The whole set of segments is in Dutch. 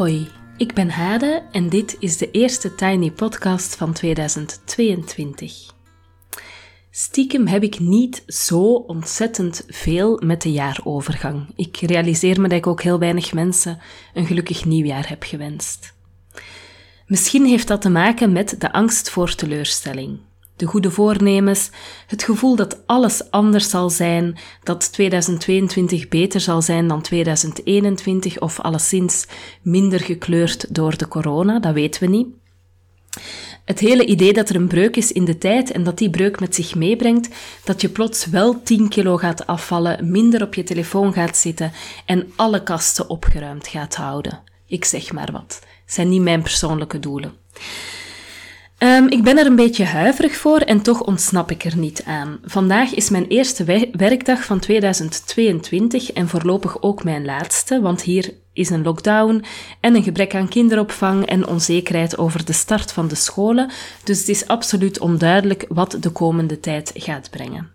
Hoi, ik ben Hade en dit is de eerste Tiny Podcast van 2022. Stiekem heb ik niet zo ontzettend veel met de jaarovergang. Ik realiseer me dat ik ook heel weinig mensen een gelukkig nieuwjaar heb gewenst. Misschien heeft dat te maken met de angst voor teleurstelling de goede voornemens, het gevoel dat alles anders zal zijn, dat 2022 beter zal zijn dan 2021 of alleszins minder gekleurd door de corona, dat weten we niet. Het hele idee dat er een breuk is in de tijd en dat die breuk met zich meebrengt dat je plots wel 10 kilo gaat afvallen, minder op je telefoon gaat zitten en alle kasten opgeruimd gaat houden. Ik zeg maar wat. zijn niet mijn persoonlijke doelen. Um, ik ben er een beetje huiverig voor en toch ontsnap ik er niet aan. Vandaag is mijn eerste werkdag van 2022 en voorlopig ook mijn laatste, want hier is een lockdown en een gebrek aan kinderopvang en onzekerheid over de start van de scholen, dus het is absoluut onduidelijk wat de komende tijd gaat brengen.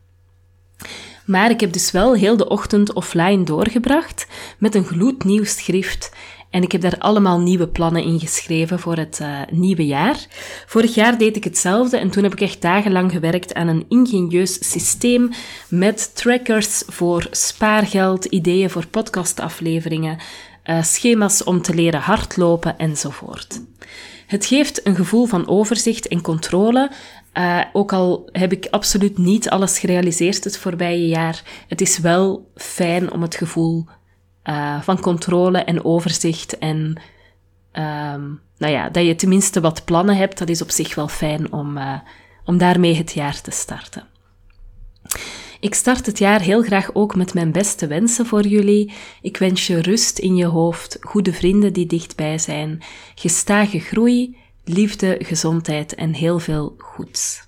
Maar ik heb dus wel heel de ochtend offline doorgebracht met een gloednieuw schrift en ik heb daar allemaal nieuwe plannen in geschreven voor het uh, nieuwe jaar. Vorig jaar deed ik hetzelfde en toen heb ik echt dagenlang gewerkt aan een ingenieus systeem met trackers voor spaargeld, ideeën voor podcastafleveringen, uh, schema's om te leren hardlopen enzovoort. Het geeft een gevoel van overzicht en controle, uh, ook al heb ik absoluut niet alles gerealiseerd het voorbije jaar. Het is wel fijn om het gevoel uh, van controle en overzicht en um, nou ja, dat je tenminste wat plannen hebt, dat is op zich wel fijn om, uh, om daarmee het jaar te starten. Ik start het jaar heel graag ook met mijn beste wensen voor jullie. Ik wens je rust in je hoofd, goede vrienden die dichtbij zijn, gestage groei, liefde, gezondheid en heel veel goeds.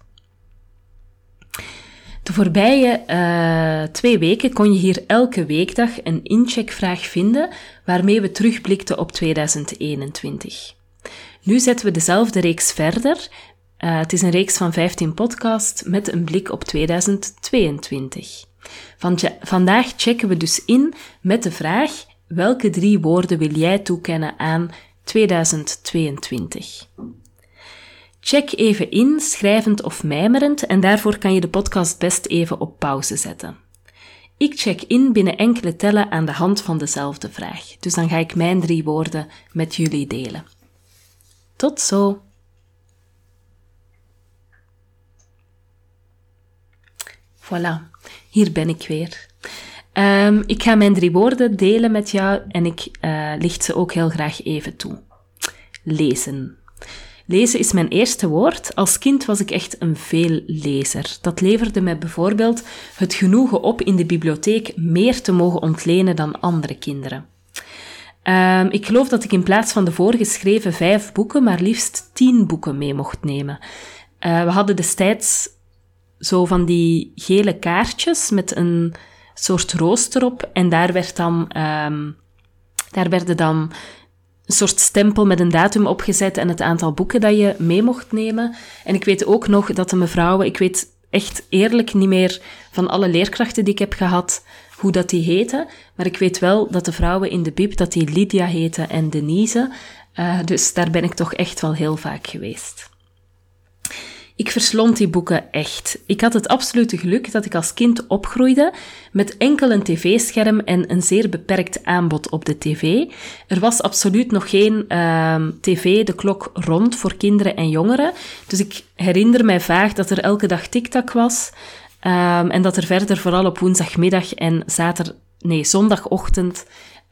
De voorbije uh, twee weken kon je hier elke weekdag een incheckvraag vinden waarmee we terugblikten op 2021. Nu zetten we dezelfde reeks verder. Uh, het is een reeks van 15 podcasts met een blik op 2022. Van vandaag checken we dus in met de vraag: welke drie woorden wil jij toekennen aan 2022? Check even in, schrijvend of mijmerend, en daarvoor kan je de podcast best even op pauze zetten. Ik check in binnen enkele tellen aan de hand van dezelfde vraag, dus dan ga ik mijn drie woorden met jullie delen. Tot zo! Voilà, hier ben ik weer. Um, ik ga mijn drie woorden delen met jou en ik uh, licht ze ook heel graag even toe. Lezen. Lezen is mijn eerste woord. Als kind was ik echt een veellezer. Dat leverde mij bijvoorbeeld het genoegen op in de bibliotheek meer te mogen ontlenen dan andere kinderen. Um, ik geloof dat ik in plaats van de voorgeschreven vijf boeken maar liefst tien boeken mee mocht nemen. Uh, we hadden destijds zo van die gele kaartjes met een soort rooster op en daar werd dan um, daar werden dan een soort stempel met een datum opgezet en het aantal boeken dat je mee mocht nemen. En ik weet ook nog dat de mevrouwen, ik weet echt eerlijk niet meer van alle leerkrachten die ik heb gehad, hoe dat die heten. Maar ik weet wel dat de vrouwen in de bib, dat die Lydia heten en Denise. Uh, dus daar ben ik toch echt wel heel vaak geweest. Ik verslond die boeken echt. Ik had het absolute geluk dat ik als kind opgroeide met enkel een tv-scherm en een zeer beperkt aanbod op de tv. Er was absoluut nog geen uh, tv, de klok rond voor kinderen en jongeren. Dus ik herinner mij vaag dat er elke dag TikTok was. Um, en dat er verder vooral op woensdagmiddag en zaterdag, nee, zondagochtend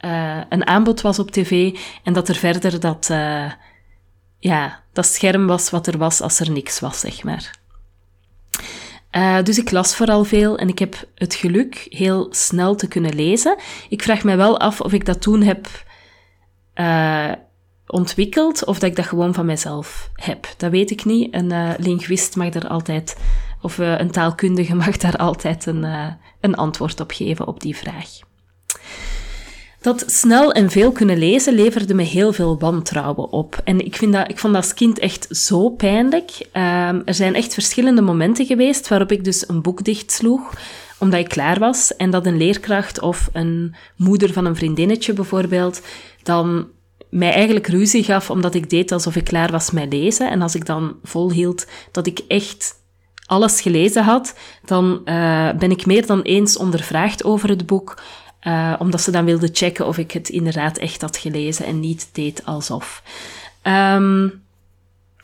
uh, een aanbod was op tv. En dat er verder dat, uh, ja, dat scherm was wat er was als er niks was, zeg maar. Uh, dus ik las vooral veel en ik heb het geluk heel snel te kunnen lezen. Ik vraag me wel af of ik dat toen heb uh, ontwikkeld of dat ik dat gewoon van mezelf heb. Dat weet ik niet. Een uh, linguist mag daar altijd, of een taalkundige mag daar altijd een, een antwoord op geven op die vraag. Dat snel en veel kunnen lezen leverde me heel veel wantrouwen op. En ik, vind dat, ik vond dat als kind echt zo pijnlijk. Um, er zijn echt verschillende momenten geweest waarop ik dus een boek dichtsloeg, omdat ik klaar was. En dat een leerkracht of een moeder van een vriendinnetje bijvoorbeeld dan mij eigenlijk ruzie gaf omdat ik deed alsof ik klaar was met lezen. En als ik dan volhield dat ik echt alles gelezen had, dan uh, ben ik meer dan eens ondervraagd over het boek. Uh, omdat ze dan wilde checken of ik het inderdaad echt had gelezen en niet deed alsof. Um,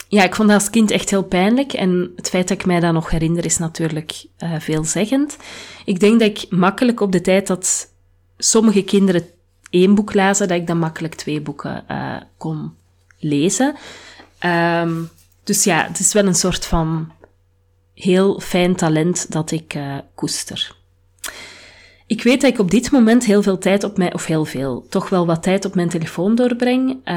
ja, ik vond dat als kind echt heel pijnlijk. En het feit dat ik mij dat nog herinner is natuurlijk uh, veelzeggend. Ik denk dat ik makkelijk op de tijd dat sommige kinderen één boek lazen, dat ik dan makkelijk twee boeken uh, kon lezen. Um, dus ja, het is wel een soort van heel fijn talent dat ik koester. Ik weet dat ik op dit moment heel veel tijd op mij, of heel veel, toch wel wat tijd op mijn telefoon doorbreng.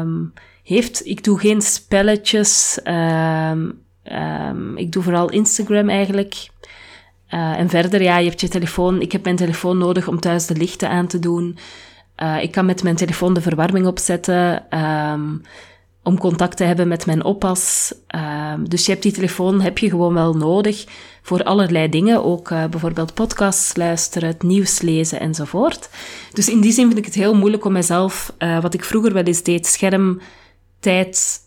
Um, heeft, ik doe geen spelletjes. Um, um, ik doe vooral Instagram eigenlijk. Uh, en verder, ja, je hebt je telefoon. Ik heb mijn telefoon nodig om thuis de lichten aan te doen. Uh, ik kan met mijn telefoon de verwarming opzetten. Om contact te hebben met mijn oppas. dus je hebt die telefoon heb je gewoon wel nodig voor allerlei dingen. Ook uh, bijvoorbeeld podcasts luisteren, het nieuws lezen enzovoort. Dus in die zin vind ik het heel moeilijk om mezelf, wat ik vroeger wel eens deed, scherm tijd,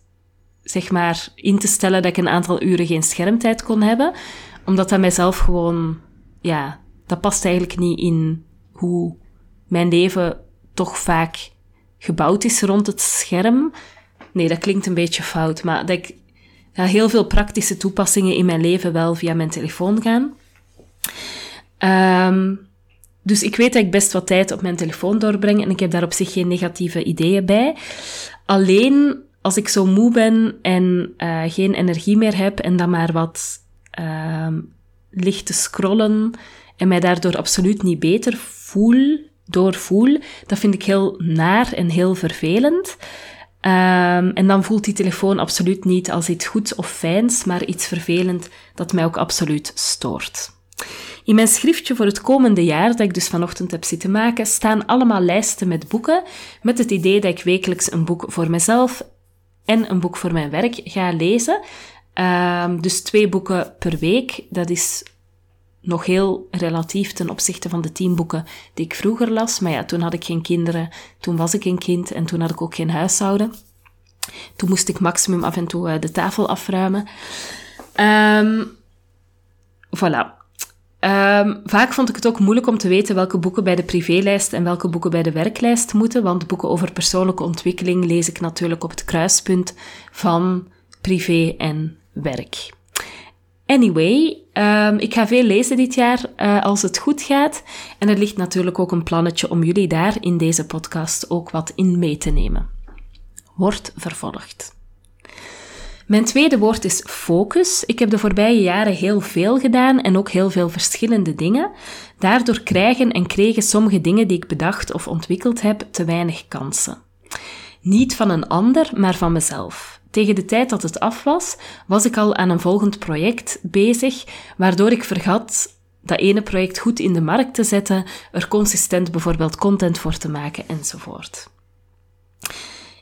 zeg maar, in te stellen dat ik een aantal uren geen schermtijd kon hebben. Omdat dat mijzelf gewoon, ja, dat past eigenlijk niet in hoe mijn leven toch vaak gebouwd is rond het scherm. Nee, dat klinkt een beetje fout, maar dat ik ja, heel veel praktische toepassingen in mijn leven wel via mijn telefoon gaan. Um, dus ik weet dat ik best wat tijd op mijn telefoon doorbreng en ik heb daar op zich geen negatieve ideeën bij. Alleen als ik zo moe ben en uh, geen energie meer heb en dan maar wat uh, ligt te scrollen en mij daardoor absoluut niet beter voel, doorvoel, dat vind ik heel naar en heel vervelend. Um, en dan voelt die telefoon absoluut niet als iets goeds of fijns, maar iets vervelend dat mij ook absoluut stoort. In mijn schriftje voor het komende jaar, dat ik dus vanochtend heb zitten maken, staan allemaal lijsten met boeken, met het idee dat ik wekelijks een boek voor mezelf en een boek voor mijn werk ga lezen. Um, dus twee boeken per week. Dat is nog heel relatief ten opzichte van de tien boeken die ik vroeger las. Maar ja, toen had ik geen kinderen, toen was ik een kind en toen had ik ook geen huishouden. Toen moest ik maximum af en toe uh, de tafel afruimen. Um, voilà. Um, vaak vond ik het ook moeilijk om te weten welke boeken bij de privélijst en welke boeken bij de werklijst moeten, want boeken over persoonlijke ontwikkeling lees ik natuurlijk op het kruispunt van privé en werk. Anyway, um, ik ga veel lezen dit jaar uh, als het goed gaat. En er ligt natuurlijk ook een plannetje om jullie daar in deze podcast ook wat in mee te nemen. Wordt vervolgd. Mijn tweede woord is focus. Ik heb de voorbije jaren heel veel gedaan en ook heel veel verschillende dingen. Daardoor krijgen en kregen sommige dingen die ik bedacht of ontwikkeld heb te weinig kansen. Niet van een ander, maar van mezelf. Tegen de tijd dat het af was, was ik al aan een volgend project bezig, waardoor ik vergat dat ene project goed in de markt te zetten, er consistent bijvoorbeeld content voor te maken enzovoort.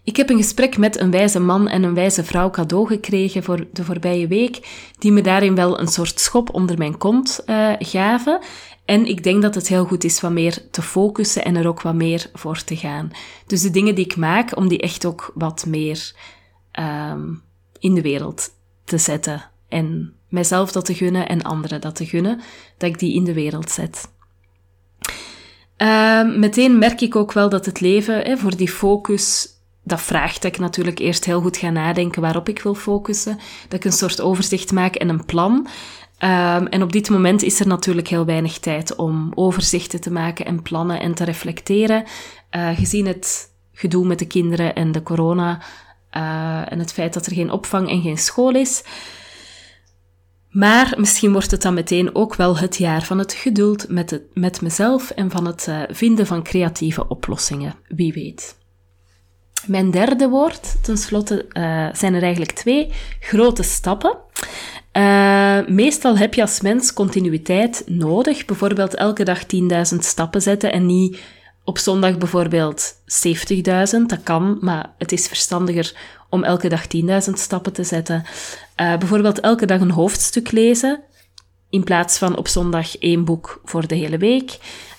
Ik heb een gesprek met een wijze man en een wijze vrouw cadeau gekregen voor de voorbije week, die me daarin wel een soort schop onder mijn kont uh, gaven. En ik denk dat het heel goed is wat meer te focussen en er ook wat meer voor te gaan. Dus de dingen die ik maak, om die echt ook wat meer um, in de wereld te zetten. En mijzelf dat te gunnen en anderen dat te gunnen, dat ik die in de wereld zet. Uh, meteen merk ik ook wel dat het leven voor die focus dat vraagt dat ik natuurlijk eerst heel goed ga nadenken waarop ik wil focussen. Dat ik een soort overzicht maak en een plan. Um, en op dit moment is er natuurlijk heel weinig tijd om overzichten te maken en plannen en te reflecteren. Uh, gezien het gedoe met de kinderen en de corona uh, en het feit dat er geen opvang en geen school is. Maar misschien wordt het dan meteen ook wel het jaar van het geduld met, met mezelf en van het uh, vinden van creatieve oplossingen. Wie weet. Mijn derde woord, tenslotte, uh, zijn er eigenlijk twee grote stappen. Meestal heb je als mens continuïteit nodig. Bijvoorbeeld elke dag 10.000 stappen zetten en niet op zondag bijvoorbeeld 70.000. Dat kan, maar het is verstandiger om elke dag 10.000 stappen te zetten. Uh, bijvoorbeeld elke dag een hoofdstuk lezen. in plaats van op zondag één boek voor de hele week.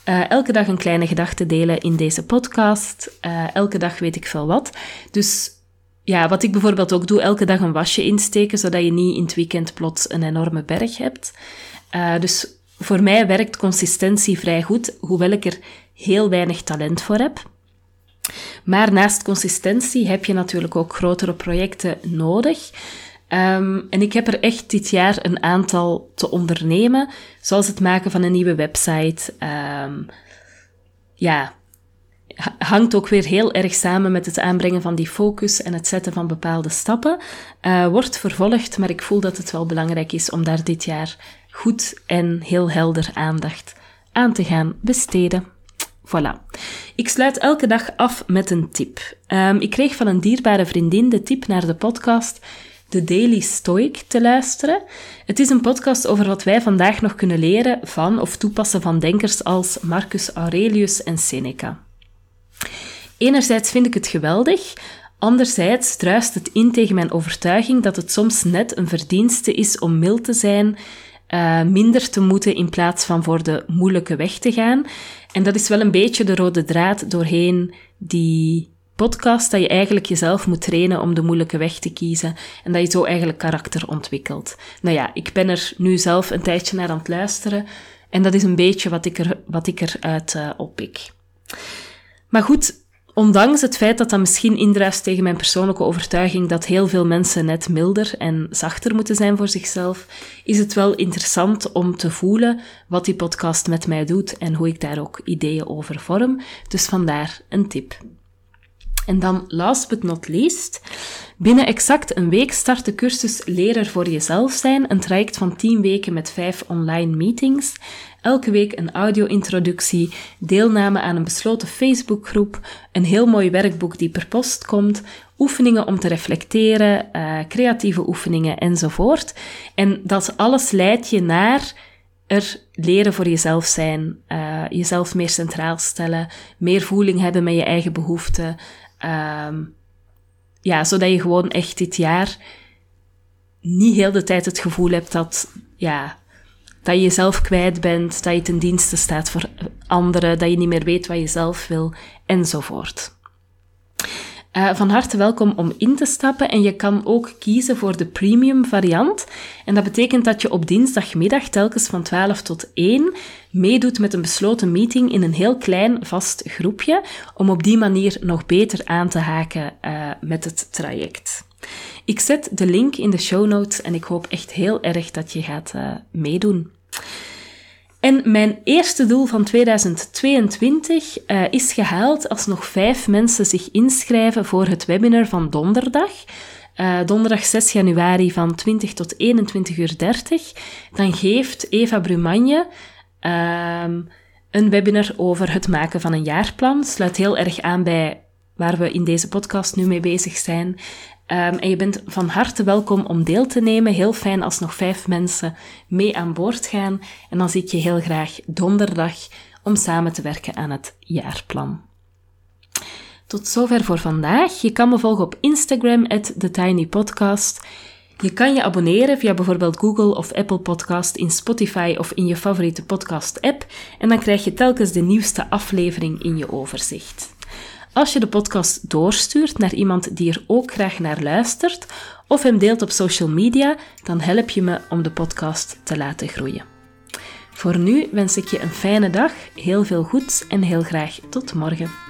Uh, elke dag een kleine gedachte delen in deze podcast. Uh, elke dag weet ik veel wat. Dus ja, wat ik bijvoorbeeld ook doe, elke dag een wasje insteken, zodat je niet in het weekend plots een enorme berg hebt. Dus voor mij werkt consistentie vrij goed, hoewel ik er heel weinig talent voor heb. Maar naast consistentie heb je natuurlijk ook grotere projecten nodig. Um, en ik heb er echt dit jaar een aantal te ondernemen, zoals het maken van een nieuwe website. Um, ja, hangt ook weer heel erg samen met het aanbrengen van die focus en het zetten van bepaalde stappen. Uh, wordt vervolgd, maar ik voel dat het wel belangrijk is om daar dit jaar goed en heel helder aandacht aan te gaan besteden. Voilà. Ik sluit elke dag af met een tip. Um, ik kreeg van een dierbare vriendin de tip naar de podcast de Daily Stoic te luisteren. Het is een podcast over wat wij vandaag nog kunnen leren van of toepassen van denkers als Marcus Aurelius en Seneca. Enerzijds vind ik het geweldig, anderzijds druist het in tegen mijn overtuiging dat het soms net een verdienste is om mild te zijn, uh, minder te moeten in plaats van voor de moeilijke weg te gaan. En dat is wel een beetje de rode draad doorheen die podcast, dat je eigenlijk jezelf moet trainen om de moeilijke weg te kiezen en dat je zo eigenlijk karakter ontwikkelt. Nou ja, ik ben er nu zelf een tijdje naar aan het luisteren en dat is een beetje wat ik, er, wat ik eruit uh, oppik. Maar goed, ondanks het feit dat dat misschien indruist tegen mijn persoonlijke overtuiging dat heel veel mensen net milder en zachter moeten zijn voor zichzelf, is het wel interessant om te voelen wat die podcast met mij doet en hoe ik daar ook ideeën over vorm. Dus vandaar een tip. En dan, last but not least, binnen exact een week start de cursus Leraar voor jezelf zijn, een traject van 10 weken met 5 online meetings. Elke week een audio-introductie, deelname aan een besloten Facebookgroep, een heel mooi werkboek die per post komt, oefeningen om te reflecteren, uh, creatieve oefeningen enzovoort. En dat alles leidt je naar er leren voor jezelf zijn, uh, jezelf meer centraal stellen, meer voeling hebben met je eigen behoeften, Um, ja, zodat je gewoon echt dit jaar niet heel de tijd het gevoel hebt dat, ja, dat je jezelf kwijt bent, dat je ten dienste staat voor anderen, dat je niet meer weet wat je zelf wil, enzovoort. Uh, van harte welkom om in te stappen en je kan ook kiezen voor de premium variant. En dat betekent dat je op dinsdagmiddag telkens van 12 tot 1 meedoet met een besloten meeting in een heel klein vast groepje, om op die manier nog beter aan te haken uh, met het traject. Ik zet de link in de show notes en ik hoop echt heel erg dat je gaat uh, meedoen. En mijn eerste doel van 2022 uh, eh, is gehaald als nog vijf mensen zich inschrijven voor het webinar van donderdag. Uh, donderdag 6 januari van 20 tot 21 uur 30. Dan geeft Eva Brumagne uh, een webinar over het maken van een jaarplan. Sluit heel erg aan bij waar we in deze podcast nu mee bezig zijn. Um, en je bent van harte welkom om deel te nemen. Heel fijn als nog vijf mensen mee aan boord gaan. En dan zie ik je heel graag donderdag om samen te werken aan het jaarplan. Tot zover voor vandaag. Je kan me volgen op Instagram, TheTinyPodcast. Je kan je abonneren via bijvoorbeeld Google of Apple Podcast in Spotify of in je favoriete podcast-app. En dan krijg je telkens de nieuwste aflevering in je overzicht. Als je de podcast doorstuurt naar iemand die er ook graag naar luistert of hem deelt op social media, dan help je me om de podcast te laten groeien. Voor nu wens ik je een fijne dag, heel veel goeds en heel graag tot morgen.